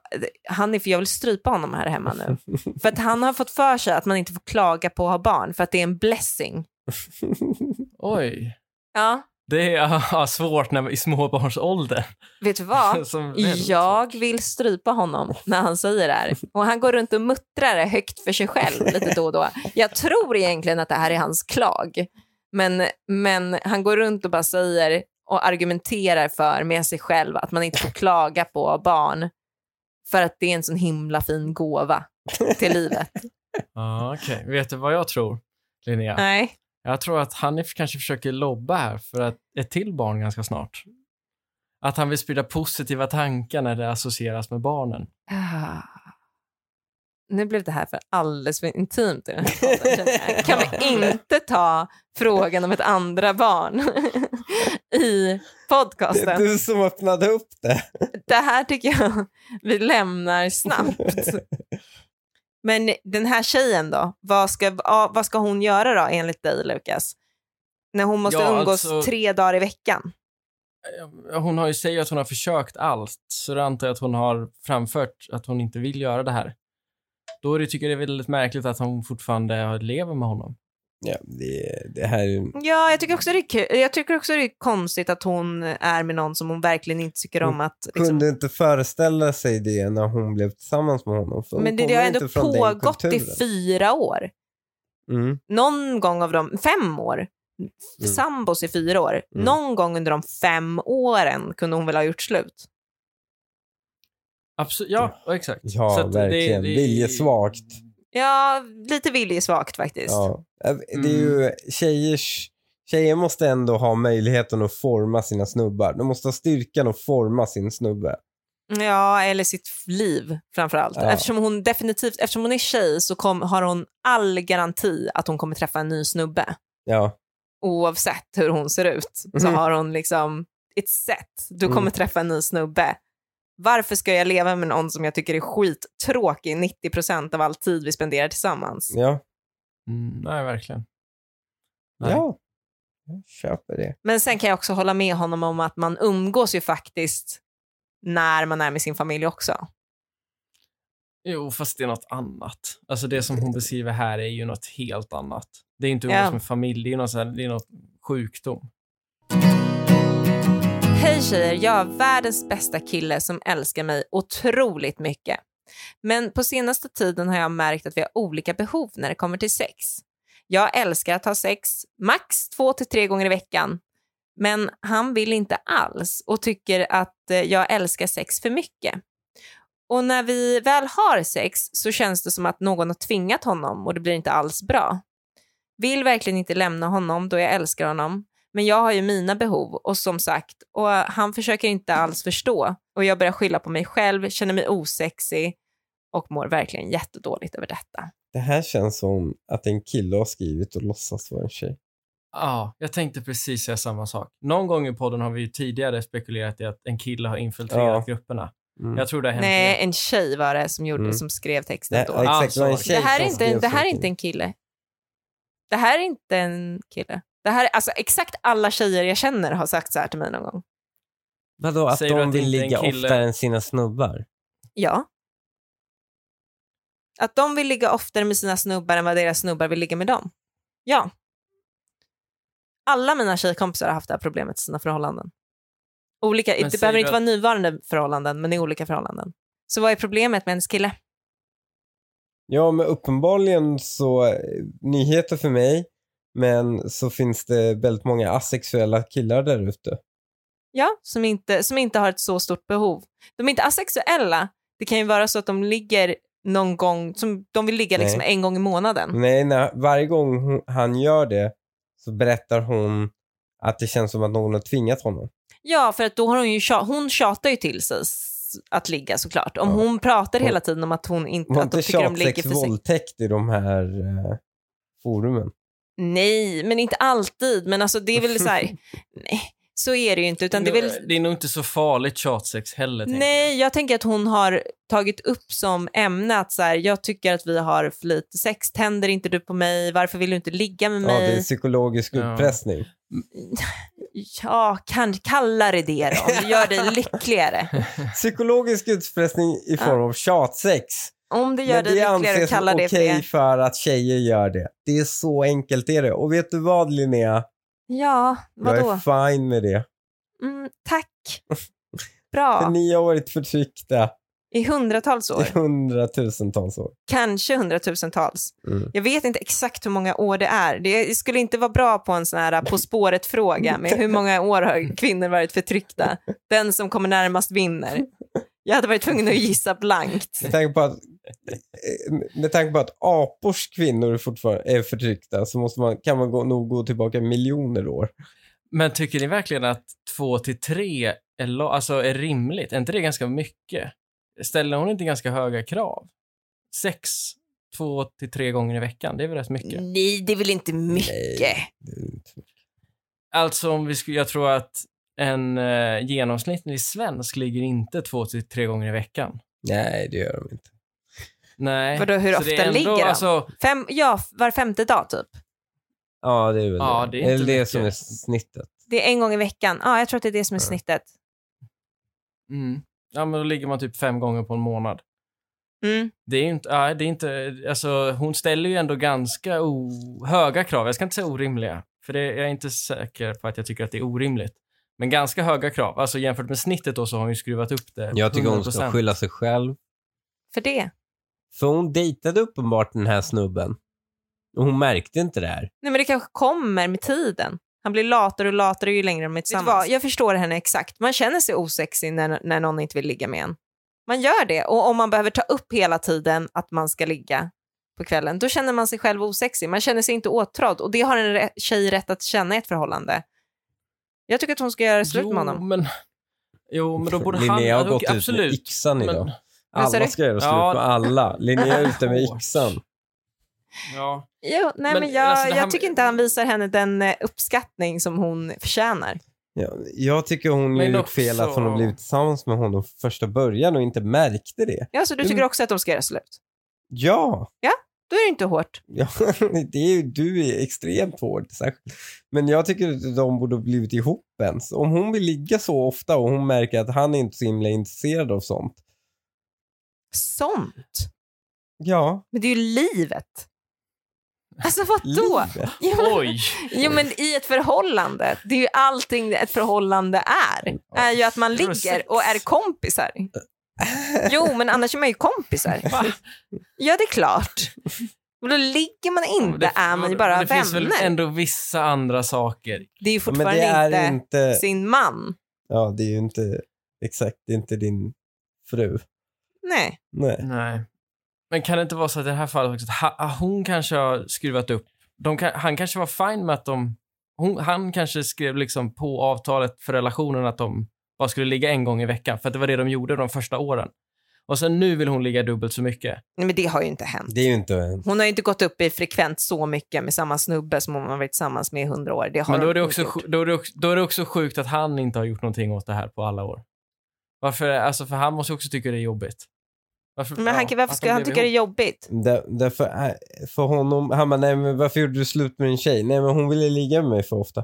Hanif, jag vill strypa honom här hemma nu. För att han har fått för sig att man inte får klaga på att ha barn, för att det är en blessing.
Oj.
Ja,
Det är svårt när, i småbarnsåldern.
vet du vad? Jag vill strypa honom när han säger det här. Och han går runt och muttrar det högt för sig själv lite då och då. Jag tror egentligen att det här är hans klag. Men, men han går runt och bara säger och argumenterar för med sig själv att man inte får klaga på barn. För att det är en sån himla fin gåva till livet.
Ja, okej. Vet du vad jag tror, Linnea?
Nej.
Jag tror att Hanif kanske försöker lobba här för att ett till barn ganska snart. Att han vill sprida positiva tankar när det associeras med barnen.
Ah. Nu blev det här för alldeles för intimt i den här podden. känner jag. Kan vi inte ta frågan om ett andra barn i
Det är
podcasten?
du som öppnade upp det.
Det här tycker jag vi lämnar snabbt. Men den här tjejen då? Vad ska, vad ska hon göra då enligt dig Lukas? När hon måste
Ja,
umgås
alltså-
tre dagar i veckan.
Hon har ju säger att hon har försökt allt, så då antar jag att hon har framfört att hon inte vill göra det här. Då tycker jag det är väldigt märkligt att hon fortfarande lever med honom.
Ja, det, det här.
Ja, jag tycker, också det är kul. jag tycker också det är konstigt att hon är med någon som hon verkligen inte tycker om att... Liksom,
kunde inte föreställa sig det när hon blev tillsammans med honom. För
men det, det har
inte
ändå pågått i fyra år.
Mm.
Någon gång av de fem år.
Mm.
Sambos i fyra år.
Mm.
Någon gång under de fem åren kunde hon väl ha gjort slut.
Absolut, ja, exakt.
Ja,
Så att det-
verkligen.
det-
Viljesvagt.
Ja, lite viljesvagt faktiskt.
Ja. Äh, Det är ju tjejers... Tjejer måste ändå ha möjligheten att forma sina snubbar. De måste ha styrkan att forma sin snubbe.
Ja, eller sitt liv framför allt.
Ja.
Eftersom hon definitivt, eftersom hon är tjej så kom, har hon all garanti att hon kommer träffa en ny snubbe.
Ja,
oavsett hur hon ser ut så
Mhm.
har hon liksom ett set. Du kommer
Mm.
träffa en ny snubbe. Varför ska jag leva med någon som jag tycker är skittråkig 90% av all tid vi spenderar tillsammans?
Ja,
Mm, nej, verkligen. Nej.
ja. Jag köper det.
Men sen kan jag också hålla med honom om att man umgås ju faktiskt när man är med sin familj också.
Jo, fast det är något annat. Alltså det som hon beskriver här är ju något helt annat. Det är inte umgås
Ja.
med familj, det är, något här, det är något sjukdom.
Hej tjejer, jag har världens bästa kille som älskar mig otroligt mycket. Men på senaste tiden har jag märkt att vi har olika behov när det kommer till sex. Jag älskar att ha sex max två till tre gånger i veckan. Men han vill inte alls och tycker att eh, jag älskar sex för mycket. Och när vi väl har sex så känns det som att någon har tvingat honom och det blir inte alls bra. Vill verkligen inte lämna honom då jag älskar honom. Men jag har ju mina behov och som sagt, och han försöker inte alls förstå. Och jag börjar skylla på mig själv, känner mig osexig och mår verkligen jättedåligt över detta.
Det här känns som att en kille har skrivit och låtsas vara en tjej.
Ja, jag tänkte precis säga samma sak. Någon gång i podden har vi ju tidigare spekulerat i att en kille har infiltrerat grupperna.
Mm.
Jag tror det har hänt
Nej,
igen.
en tjej var det som, gjorde,
Mm.
som skrev texten då.
ja,
Ah,
exakt, det var en
så.
tjej
Det här, är inte, det här är inte en kille. Det här är inte en kille. Det här, är- alltså, exakt alla tjejer jag känner har sagt så här till mig någon gång.
Vadå, att
Säger du
de
att
vill
inte är en
ligga
kille?
oftare än sina snubbar?
Ja. Att de vill ligga oftare med sina snubbar än vad deras snubbar vill ligga med dem. Ja. Alla mina tjejkompisar har haft det här problemet i sina förhållanden. Olika,
Men
det
säger
behöver
du
inte
att-
vara nuvarande förhållanden, men i olika förhållanden. Så vad är problemet med hennes kille?
Ja, men uppenbarligen så, eh, nyheter för mig, men så finns det väldigt många asexuella killar där ute.
Ja, som inte, som inte har ett så stort behov. De är inte asexuella. Det kan ju vara så att de ligger någon gång, som de vill ligga liksom
Nej.
en gång i månaden.
Nej, när, varje gång hon, han gör det så berättar hon att det känns som att någon har tvingat honom.
Ja, för att då har hon ju tjat, hon tjatar ju till sig att ligga såklart. Om
Ja.
hon pratar
Hon-
hela tiden om att hon inte,
Var
att de tycker de ligger för sig.
våldtäkt i de här eh, forumen?
Nej, men inte alltid. Men alltså det är väl så här, nej, så är det ju inte. Utan det är väl,
det är nog inte så farligt tjatsex heller.
nej, jag tänker att hon har tagit upp som ämne att så här, jag tycker att vi har för lite sex, tänder inte du på mig, varför vill du inte ligga med
Ja, det är
mig?
psykologisk
Ja.
utpressning.
Ja, kan, kalla det det då, det gör dig lyckligare.
Psykologisk utpressning i form av tjatsex.
Om det gör
Men
dig
det
lyckligare,
anses
kalla det för
okej
det.
för att tjejer gör det. Det är så enkelt är det. Och vet du vad Linnea?
Ja, vadå?
Jag är fine med det.
Mm, tack.
För
Bra.
ni har varit förtryckta
I hundratals
i
år.
hundratusentals år.
Kanske hundratusentals.
Mm.
Jag vet inte exakt hur många år det är. Det skulle inte vara bra på en sån här På spåret-fråga med hur många år har kvinnor varit förtryckta. Den som kommer närmast vinner. Jag hade varit tvungen att gissa blankt.
Med tanke på att, med tanke på att apors kvinnor fortfarande är förtryckta så måste man, kan man gå, nog gå tillbaka miljoner år.
Men tycker ni verkligen att två till tre är, alltså är rimligt? Är inte det ganska mycket? Ställer hon inte ganska höga krav? Sex, två till tre gånger i veckan, det är väl rätt mycket?
Nej, det är väl inte mycket.
Nej. Det är inte mycket.
Alltså, om vi skulle, jag tror att en eh, genomsnittlig svensk ligger inte två till tre gånger i veckan.
Nej, det gör de inte.
Nej.
Vadå, hur
Så
ofta
det är ändå,
ligger de?
Alltså,
Fem, ja, var femte dag typ.
Ja, det är väl
Ja,
det.
det är inte
Eller det
mycket.
som är snittet.
Det är en gång i veckan. Ja, jag tror att det är det som är snittet.
mm, ja, men då ligger man typ fem gånger på en månad.
Mm.
Det är ju inte, ja, det är inte, alltså hon ställer ju ändå ganska o, höga krav. Jag ska inte säga orimliga, för det, jag är inte säker på att jag tycker att det är orimligt. Men ganska höga krav. Alltså jämfört med snittet då så har hon ju skruvat upp det
Jag tycker hon ska
100%.
skylla sig själv.
För det.
För hon dejtade uppenbart den här snubben. Och hon märkte inte det här.
Nej, men det kanske kommer med tiden. Han blir latare och latare ju längre de är tillsammans. Jag förstår henne exakt. Man känner sig osexig när, när någon inte vill ligga med en. Man gör det. Och om man behöver ta upp hela tiden att man ska ligga på kvällen, då känner man sig själv osexig. Man känner sig inte åtrådd. Och det har en tjej rätt att känna i ett förhållande. Jag tycker att hon ska göra slut med honom.
Jo, men, jo, men då borde
Linnea
han...
har gått ut med yxan idag.
Men,
Alla ska göra slut
Ja.
på alla. Linnea är ute med yxan.
Ja.
Jo, nej, men,
Men,
jag,
alltså,
jag tycker inte han visar henne den eh, uppskattning som hon förtjänar.
Ja, jag tycker hon
Men
gjorde
också-
fel att hon har blivit tillsammans med honom från första början och inte märkte det.
Ja, så du tycker
Mm.
också att de ska göra slut?
Ja,
Då är det inte hårt.
ja det är ju, du är extremt hård. Särskilt. Men jag tycker att de borde ha blivit ihop ens. Om hon vill ligga så ofta och hon märker att han är inte så himla intresserad av sånt.
Sånt?
Ja,
Men det är ju livet. Alltså vadå?
livet.
Jo, men-
Oj!
Jo men i ett förhållande, det är ju allting ett förhållande är. Är ju att man ligger och är kompisar. Jo men annars är man ju kompisar.
Va?
Ja det är klart. Men då ligger man inte,
Det-
är man ju bara
det finns väl
vänner.
ändå vissa andra saker.
Det är ju fortfarande
det är
inte,
inte,
sin man.
ja det är ju inte, exakt, det är inte din fru.
Nej.
Nej.
Nej. Men kan det inte vara så att i det här fallet också, att ha- hon kanske har skruvat upp, de kan, han kanske var fine med att de, hon, han kanske skrev liksom på avtalet för relationen att de bara skulle ligga en gång i veckan, för att det var det de gjorde de första åren. Och sen nu vill hon ligga dubbelt så mycket.
Nej men det har ju inte hänt.
Det är ju inte,
Hon har ju inte gått upp i frekvent så mycket med samma snubbe som hon har varit tillsammans med i hundra år. Det har
Men då är, det också, då, är det då är det också sjukt att han inte har gjort någonting åt det här på alla år. Varför? Alltså för han måste också tycka det är jobbigt. Varför,
Men han,
ja,
varför
de
han tycka det är jobbigt?
där, därför, äh, för honom, han bara, nej men varför gjorde du slut med din tjej? Nej men hon ville ligga med mig för ofta.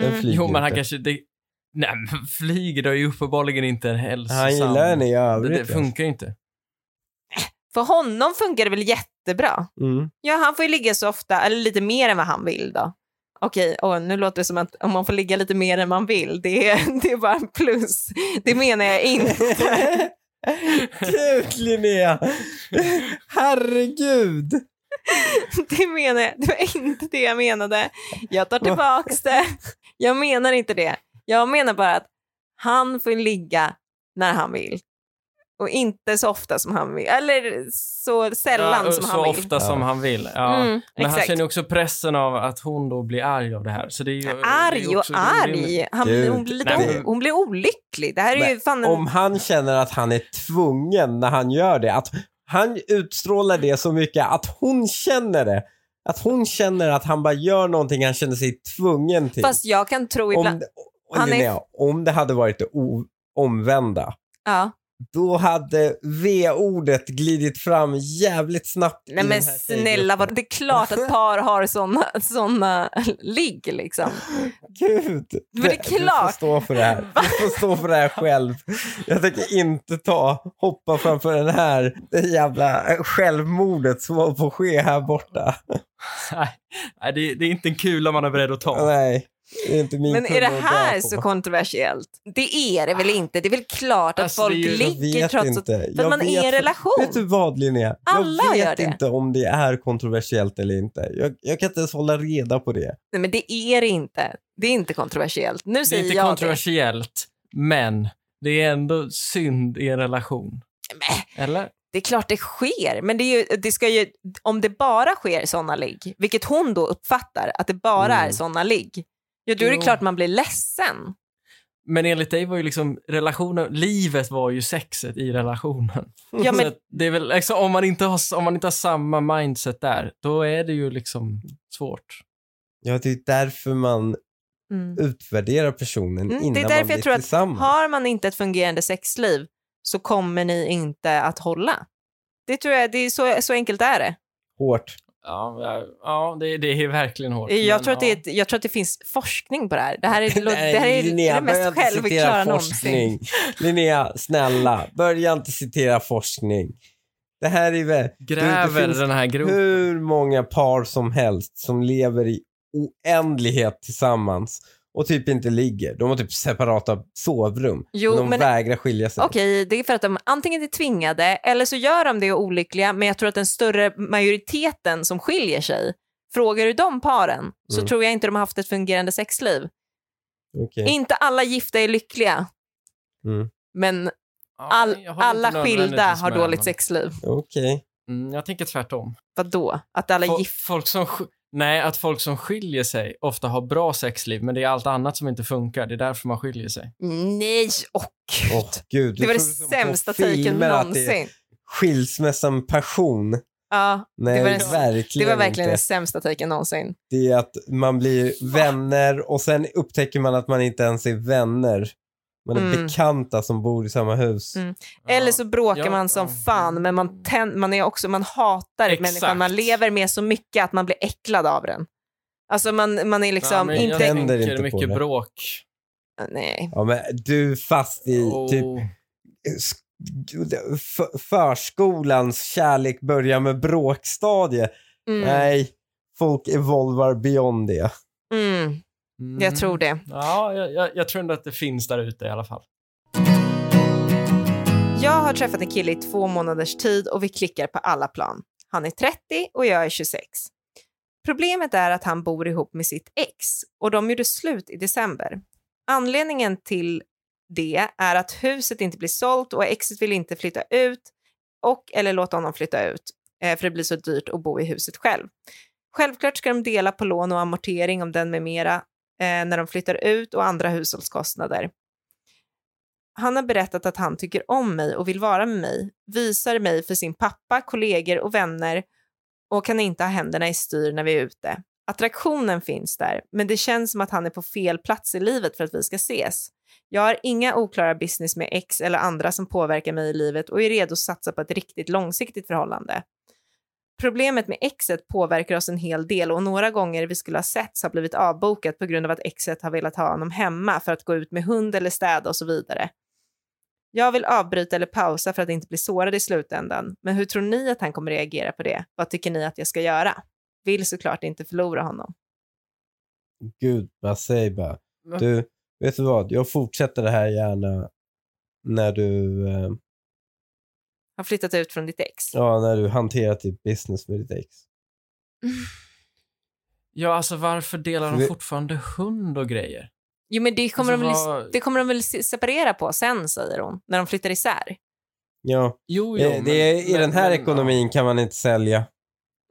Den
Mm.
Jo, men han
inte.
kanske... Det, nej, men flyger då är ju uppenbarligen inte en hälsosam...
Han gillar henne i
Det,
övrigt.
det funkar ju inte.
För honom funkar det väl jättebra?
Mm.
Ja, han får ju ligga så ofta, eller lite mer än vad han vill då. Okej, åh, nu låter det som att om man får ligga lite mer än man vill, det är, det är bara en plus. Det menar jag inte.
Gud Linnea! Herregud!
Det menar jag, det var inte det jag menade. Jag tar tillbaks det. Jag menar inte det. Jag menar bara att han får ligga när han vill. Och inte så ofta som han vill. Eller så sällan
ja,
som
så
han vill.
ofta som
Ja.
han vill. Ja.
Mm,
men han
exakt.
känner ju också pressen av att hon då blir arg av det här. Så det är ju, det är
Arg och arg. Han,
Gud,
hon, blir lite,
nej,
hon blir olycklig. Det här är ju fan en...
Om han känner att han är tvungen när han gör det, att han utstrålar det så mycket att hon känner det. Att hon känner att han bara gör någonting han känner sig tvungen till.
Fast jag kan tro ibland...
om, det,
Han är-
om det hade varit det omvända,
Ja.
Då hade V-ordet glidit fram jävligt snabbt
Nej men snälla, vad, det är klart att par har såna, såna ligg liksom.
Gud.
Men det är
Du får
klart.
stå för det här. Du får stå för det här själv. Jag tänker inte ta, hoppa framför den här, det jävla självmordet som håller på att ske här borta.
Nej, nej, det, är inte en kula man är beredd att ta.
Nej, är inte min
Men är det här så kontroversiellt? Det är det väl inte? Det är väl klart att
Alltså,
folk
det är ju-
Jag
ligger
vet
trots att...
inte.
För
Jag
att man är i en
vet-
relation.
Vet du vad Linnea?
Alla
jag
gör
vet
det.
inte om det är kontroversiellt eller inte. Jag, jag kan inte ens hålla reda på det.
Nej men det är det inte. Det är inte kontroversiellt. Nu
Det är
säger
inte
jag
kontroversiellt, men det är ändå synd i en relation.
det. Men,
Eller?
det är klart det sker, men det är ju, det ska ju, om det bara sker såna ligg, vilket hon då uppfattar att det bara är
Mm.
såna ligg, ja då är det
Jo.
klart man blir ledsen.
Men enligt dig var ju liksom relationen, livet var ju sexet i relationen.
Ja, men,
att det är väl, liksom, om, man inte har, om man inte har samma mindset där, då är det ju liksom svårt.
Ja, det är därför man
mm.
utvärderar personen
Mm, det är
innan
därför
man
jag
blir
tror att
tillsammans.
har man inte ett fungerande sexliv så kommer ni inte att hålla. Det tror jag, det är så, så enkelt är det.
Hårt.
Ja, ja, ja det, det är verkligen hårt.
Jag
men
tror, att det
ja.
är jag tror att det finns forskning på det här. Det här är det,
Nej,
det, här är
Linnea,
det mest
inte citera
självklara någonsin.
Linnea, snälla, börja inte citera forskning. Det här är väl
Gräver
det
den här gropen.
hur många par som helst som lever i oändlighet tillsammans och typ inte ligger. De har typ separata sovrum.
Jo,
men de
men-
vägrar skilja sig.
Okej, det är för att de antingen är tvingade eller så gör de det olyckliga, men jag tror att den större majoriteten som skiljer sig, frågar du de paren så
Mm.
tror jag inte de har haft ett fungerande sexliv.
Okej.
Inte alla gifta är lyckliga,
Mm.
men
Ja,
all,
håller
alla skilda har dåligt sexliv.
Okej.
Mm, jag tänker tvärtom.
Vad då? Att alla
Fo-
gift...
folk som, nej, att folk som skiljer sig ofta har bra sexliv, men det är allt annat som inte funkar. Det är därför man skiljer sig.
Nej, åh gud.
Åh, gud.
det var det sämsta taken någonsin.
Skilsmässan passion.
Ja,
Nej,
det var, den,
verkligen
det var verkligen
inte.
den sämsta taken någonsin.
Det är att man blir vänner och sen upptäcker man att man inte ens är vänner. Man är
Mm.
bekanta som bor i samma hus.
Mm. Eller så bråkar
Ja,
man som
ja.
fan, men man, tän- man, är också, man hatar
Exakt.
människan man lever med så mycket att man blir äcklad av den. Alltså man, man är liksom
Ja, men
inte...
Jag tänker
inte
mycket
det.
bråk.
Nej.
Ja, men du fast i typ
Oh.
f- förskolans kärlek börjar med bråkstadie.
Mm.
Nej, folk evolvar beyond det.
Mm.
Mm.
Jag tror det.
Ja, jag, jag, jag tror ändå att det finns där ute i alla fall.
Jag har träffat en kille i två månaders tid och vi klickar på alla plan. Han är 30 och jag är 26. Problemet är att han bor ihop med sitt ex och de gjorde slut i december. Anledningen till det är att huset inte blir sålt och exet vill inte flytta ut och eller låta honom flytta ut eh, för det blir så dyrt att bo i huset själv. Självklart ska de dela på lån och amortering om den med mera Eh, när de flyttar ut och andra hushållskostnader. Han har berättat att han tycker om mig och vill vara med mig, visar mig för sin pappa, kollegor och vänner och kan inte ha händerna i styr när vi är ute. Attraktionen finns där, men det känns som att han är på fel plats i livet för att vi ska ses. Jag har inga oklara business med ex eller andra som påverkar mig i livet och är redo att satsa på ett riktigt långsiktigt förhållande. Problemet med exet påverkar oss en hel del och några gånger vi skulle ha setts har blivit avbokat på grund av att exet har velat ha honom hemma för att gå ut med hund eller städa och så vidare. Jag vill avbryta eller pausa för att inte bli sårad i slutändan, men hur tror ni att han kommer reagera på det? Vad tycker ni att jag ska göra? Vill såklart inte förlora honom.
Gud, vad säg bara. Du, vet du vad? Jag fortsätter det här gärna när du, eh,
Har flyttat ut från ditt ex.
ja, när du hanterat ditt business med ditt ex.
Ja, alltså varför delar de fortfarande hund och grejer?
Jo, men det kommer,
Alltså,
de, väl,
vad-
det kommer de väl se- separera på sen, säger hon, när de flyttar isär.
Ja,
Jo, jo,
eh, det är, i
men-
den här
men,
ekonomin kan man inte sälja.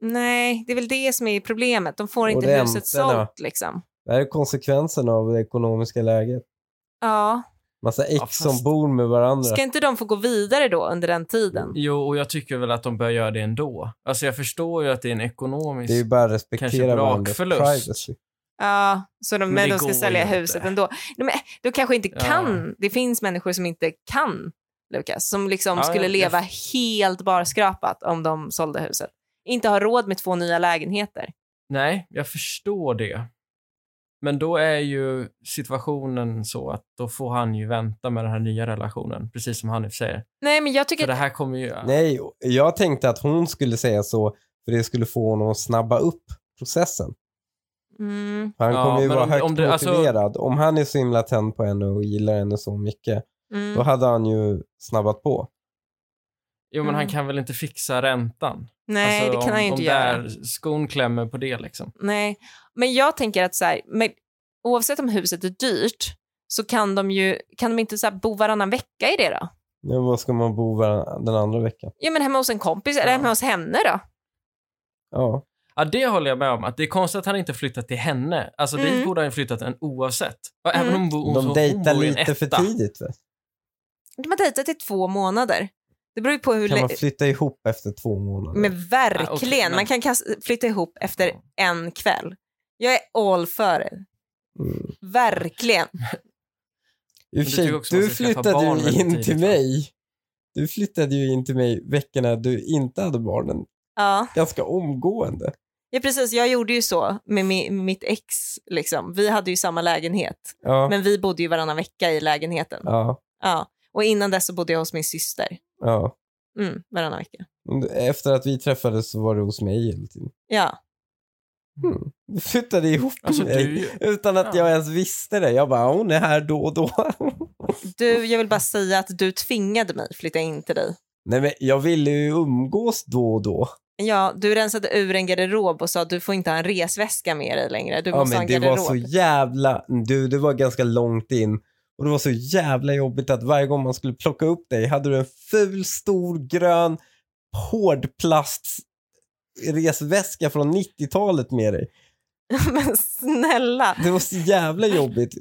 Nej, det är väl det som är problemet. De får
Och
inte huset sålt liksom.
Det här är konsekvenserna av det ekonomiska läget.
Ja.
Massa ex
Ja, fast-
som bor med varandra.
Ska inte de få gå vidare då under den tiden?
Jo, och jag tycker väl att de bör göra det ändå. Alltså jag förstår ju att det är en ekonomisk...
Det är ju bara att
Kanske
respektera varandras privacy.
Ja, så de,
Men
de ska sälja
ju
huset
inte.
ändå. Men de kanske inte
Ja.
kan. Det finns människor som inte kan, Lukas, som liksom
Ja,
skulle
jag-
leva
jag-
helt barskrapat om de sålde huset. Inte ha råd med två nya lägenheter.
Nej, jag förstår det. Men då är ju situationen så att då får han ju vänta med den här nya relationen, precis som Hanif säger.
Nej, men jag tycker...
För det här kommer ju...
Nej, jag tänkte att hon skulle säga så för det skulle få honom att snabba upp processen.
Mm,
Han
Ja,
kommer ju
men
vara
om-
högt
om det- alltså-
motiverad. Om han är så himla tänd på henne och gillar henne så mycket,
mm.
då hade han ju snabbat på.
Jo, men han
Mm.
kan väl inte fixa räntan?
Nej,
alltså,
det kan
om,
han ju inte göra.
Där skon klämmer på det liksom.
Nej, men jag tänker att så här, men oavsett om huset är dyrt så kan de ju, kan de inte så här bo varannan vecka i det då?
Men vad ska man bo varann- den andra veckan?
Ja, men hemma hos en kompis eller
Ja.
hemma hos henne då?
Ja,
Ja, det håller jag med om. Att det är konstigt att han inte flyttat till henne. Alltså dit
Mm.
borde han ju flyttat en oavsett. Och även
Mm.
om hon,
de
hon
dejtar
i en
lite för tidigt. Väl?
De har dejtat i två månader. Det beror ju på hur...
Kan man flytta ihop efter två månader?
Men verkligen,
Ah, okej, men-
man kan flytta ihop efter
Ja.
en kväll. Jag är all för det.
Mm.
Verkligen.
I och för
du
sig, flyttade ju in
tidigt,
till
va?
mig. Du flyttade ju in till mig veckorna du inte hade barnen.
Ja.
Ganska omgående.
ja, precis. Jag gjorde ju så med mi- med mitt ex. Liksom. Vi hade ju samma lägenhet,
Ja,
men vi bodde ju varannan vecka i lägenheten. Ja.
ja,
Och innan dess så bodde jag hos min syster.
Ja.
Mm, varannan vecka.
Efter att vi träffades så var du hos mig hela tiden.
Ja.
Mm. Du flyttade ihop
Alltså,
med mig
du,
utan att
Ja.
jag ens visste det. Jag bara, hon är här då och då.
Du, jag vill bara säga att du tvingade mig flytta in till dig.
Nej men jag ville ju umgås då och då.
Ja, du rensade ur en garderob och sa att du får inte ha en resväska med dig längre. Du
Ja
måste ha
men
en
det var
garderob.
så jävla, du det var ganska långt in. Och det var så jävla jobbigt att varje gång man skulle plocka upp dig hade du en ful, stor, grön, hårdplast resväska från 90-talet med dig.
Men snälla,
Det var så jävla jobbigt.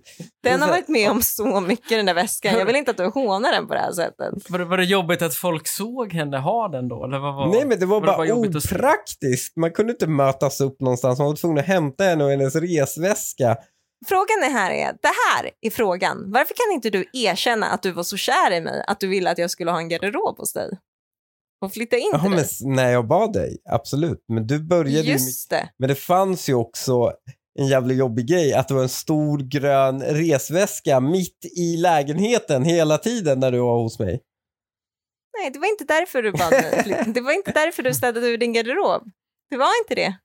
den har varit med om så mycket den där väskan. Jag vill inte att du hånar den på det här sättet.
Var det, var det jobbigt att folk såg henne ha den då? Eller vad var...
Nej men det var,
var det
bara
se?
opraktiskt. Man kunde inte mötas upp någonstans. Man var tvungen att hämta henne och hennes resväska.
Frågan är här är, det här är frågan. Varför kan inte du erkänna att du var så kär i mig att du ville att jag skulle ha en garderob hos dig? Och flytta in till
men
dig?
när jag bad dig, absolut. Men du började ju... med-
Just det.
Men det fanns ju också en jävla jobbig grej att det var en stor grön resväska mitt i lägenheten hela tiden när du var hos mig.
Nej, det var inte därför du bad mig. Det var inte därför du städade ur din garderob. Det var inte det.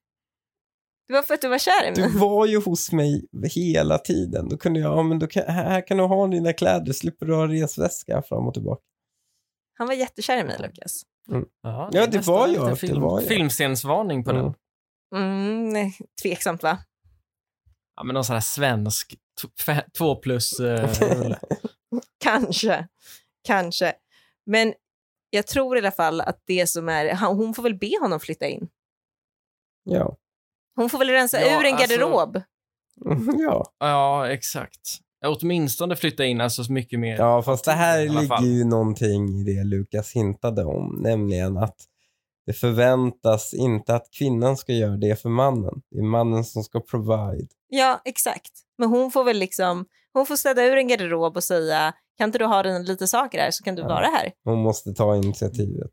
Det var för att du var kär i mig.
Du var ju hos mig hela tiden. Då kunde jag, ja men då kan, här kan du ha dina kläder, slipper du ha resväska fram och tillbaka.
Han var jättekär i mig, Lukas.
Ja,
Ja,
är
det
nästan
var
lite
jag, det
Film,
var jag.
Filmscensvarning på
Mm.
den.
Mm, nej, tveksamt va?
Ja, men någon sån här svensk två plus rulle.
Kanske. Kanske. Men jag tror i alla fall att det som är... han- Hon får väl be honom flytta in.
Ja.
Hon får väl rensa
Ja,
ur en
alltså-
garderob.
ja.
Ja, exakt. Ja, Åtminstone flytta in alltså så mycket mer.
Ja, fast det här ligger
fall.
ju någonting i det Lukas hintade om, nämligen att det förväntas inte att kvinnan ska göra det för mannen. Det är mannen som ska provide.
Ja, exakt. Men hon får väl liksom... Hon får städa ur en garderob och säga kan inte du ha den lite saker här så kan du
Ja.
vara här.
Hon måste ta initiativet.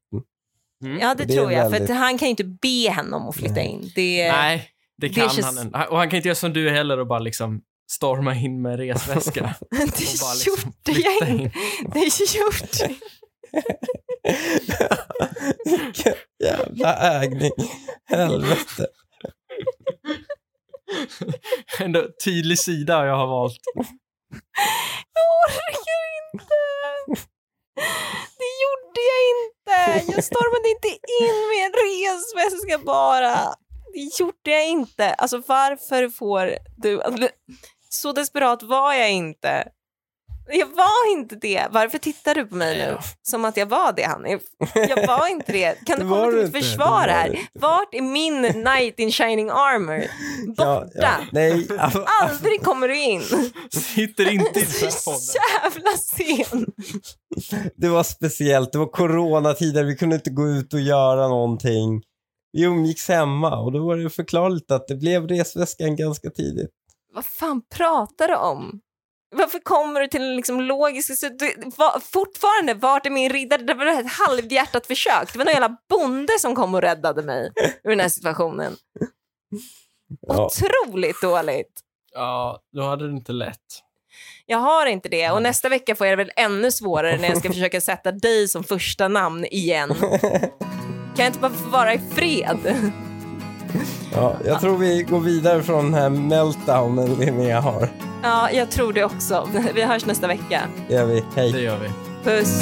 Mm.
Ja, det,
Det
tror jag. För
väldigt-
att han kan ju inte be henne om att flytta in. Det,
Nej, det
det
kan
känns-
han inte. Och han kan inte göra som du heller och bara liksom storma in med resväska.
det
liksom
gjorde jag inte.
in.
Det gjorde
Vilken jävla ägning. Helvete.
Ändå tydlig sida jag har valt.
Jag orkar inte. Det gjorde jag inte. Jag stormade inte in med en resväska bara. Det gjorde jag inte. Alltså varför får du... Alltså, så desperat var jag inte. Jag var inte det. Varför tittar du på mig nu? Som att jag var det, Hanif. Jag var inte det. Kan
Det
du komma till mitt försvar här? Vart är min knight in shining armor? Borta.
Ja, ja. Nej, alltså,
Aldrig kommer du in.
Sitter inte i den här podden.
jävla sen.
det var speciellt. Det var coronatider. Vi kunde inte gå ut och göra någonting. Vi umgicks hemma och då var det förklarligt att det blev resväskan ganska tidigt.
Vad fan pratar du om? Varför kommer du till en liksom logisk... så du- va- Fortfarande, vart är min riddare? Det var ett halvhjärtat försök. Det var någon jävla bonde som kom och räddade mig ur den här situationen.
Ja.
Otroligt dåligt.
Ja, då hade det inte lätt.
Jag har inte det och nästa vecka får jag det väl ännu svårare när jag ska försöka sätta dig som första namn igen. Kan jag inte bara få vara i fred?
Ja, jag tror vi går vidare från den här meltdownen Linnea har.
Ja, jag tror det också. Vi hörs nästa vecka.
Det gör vi. Hej.
Det gör vi.
Puss.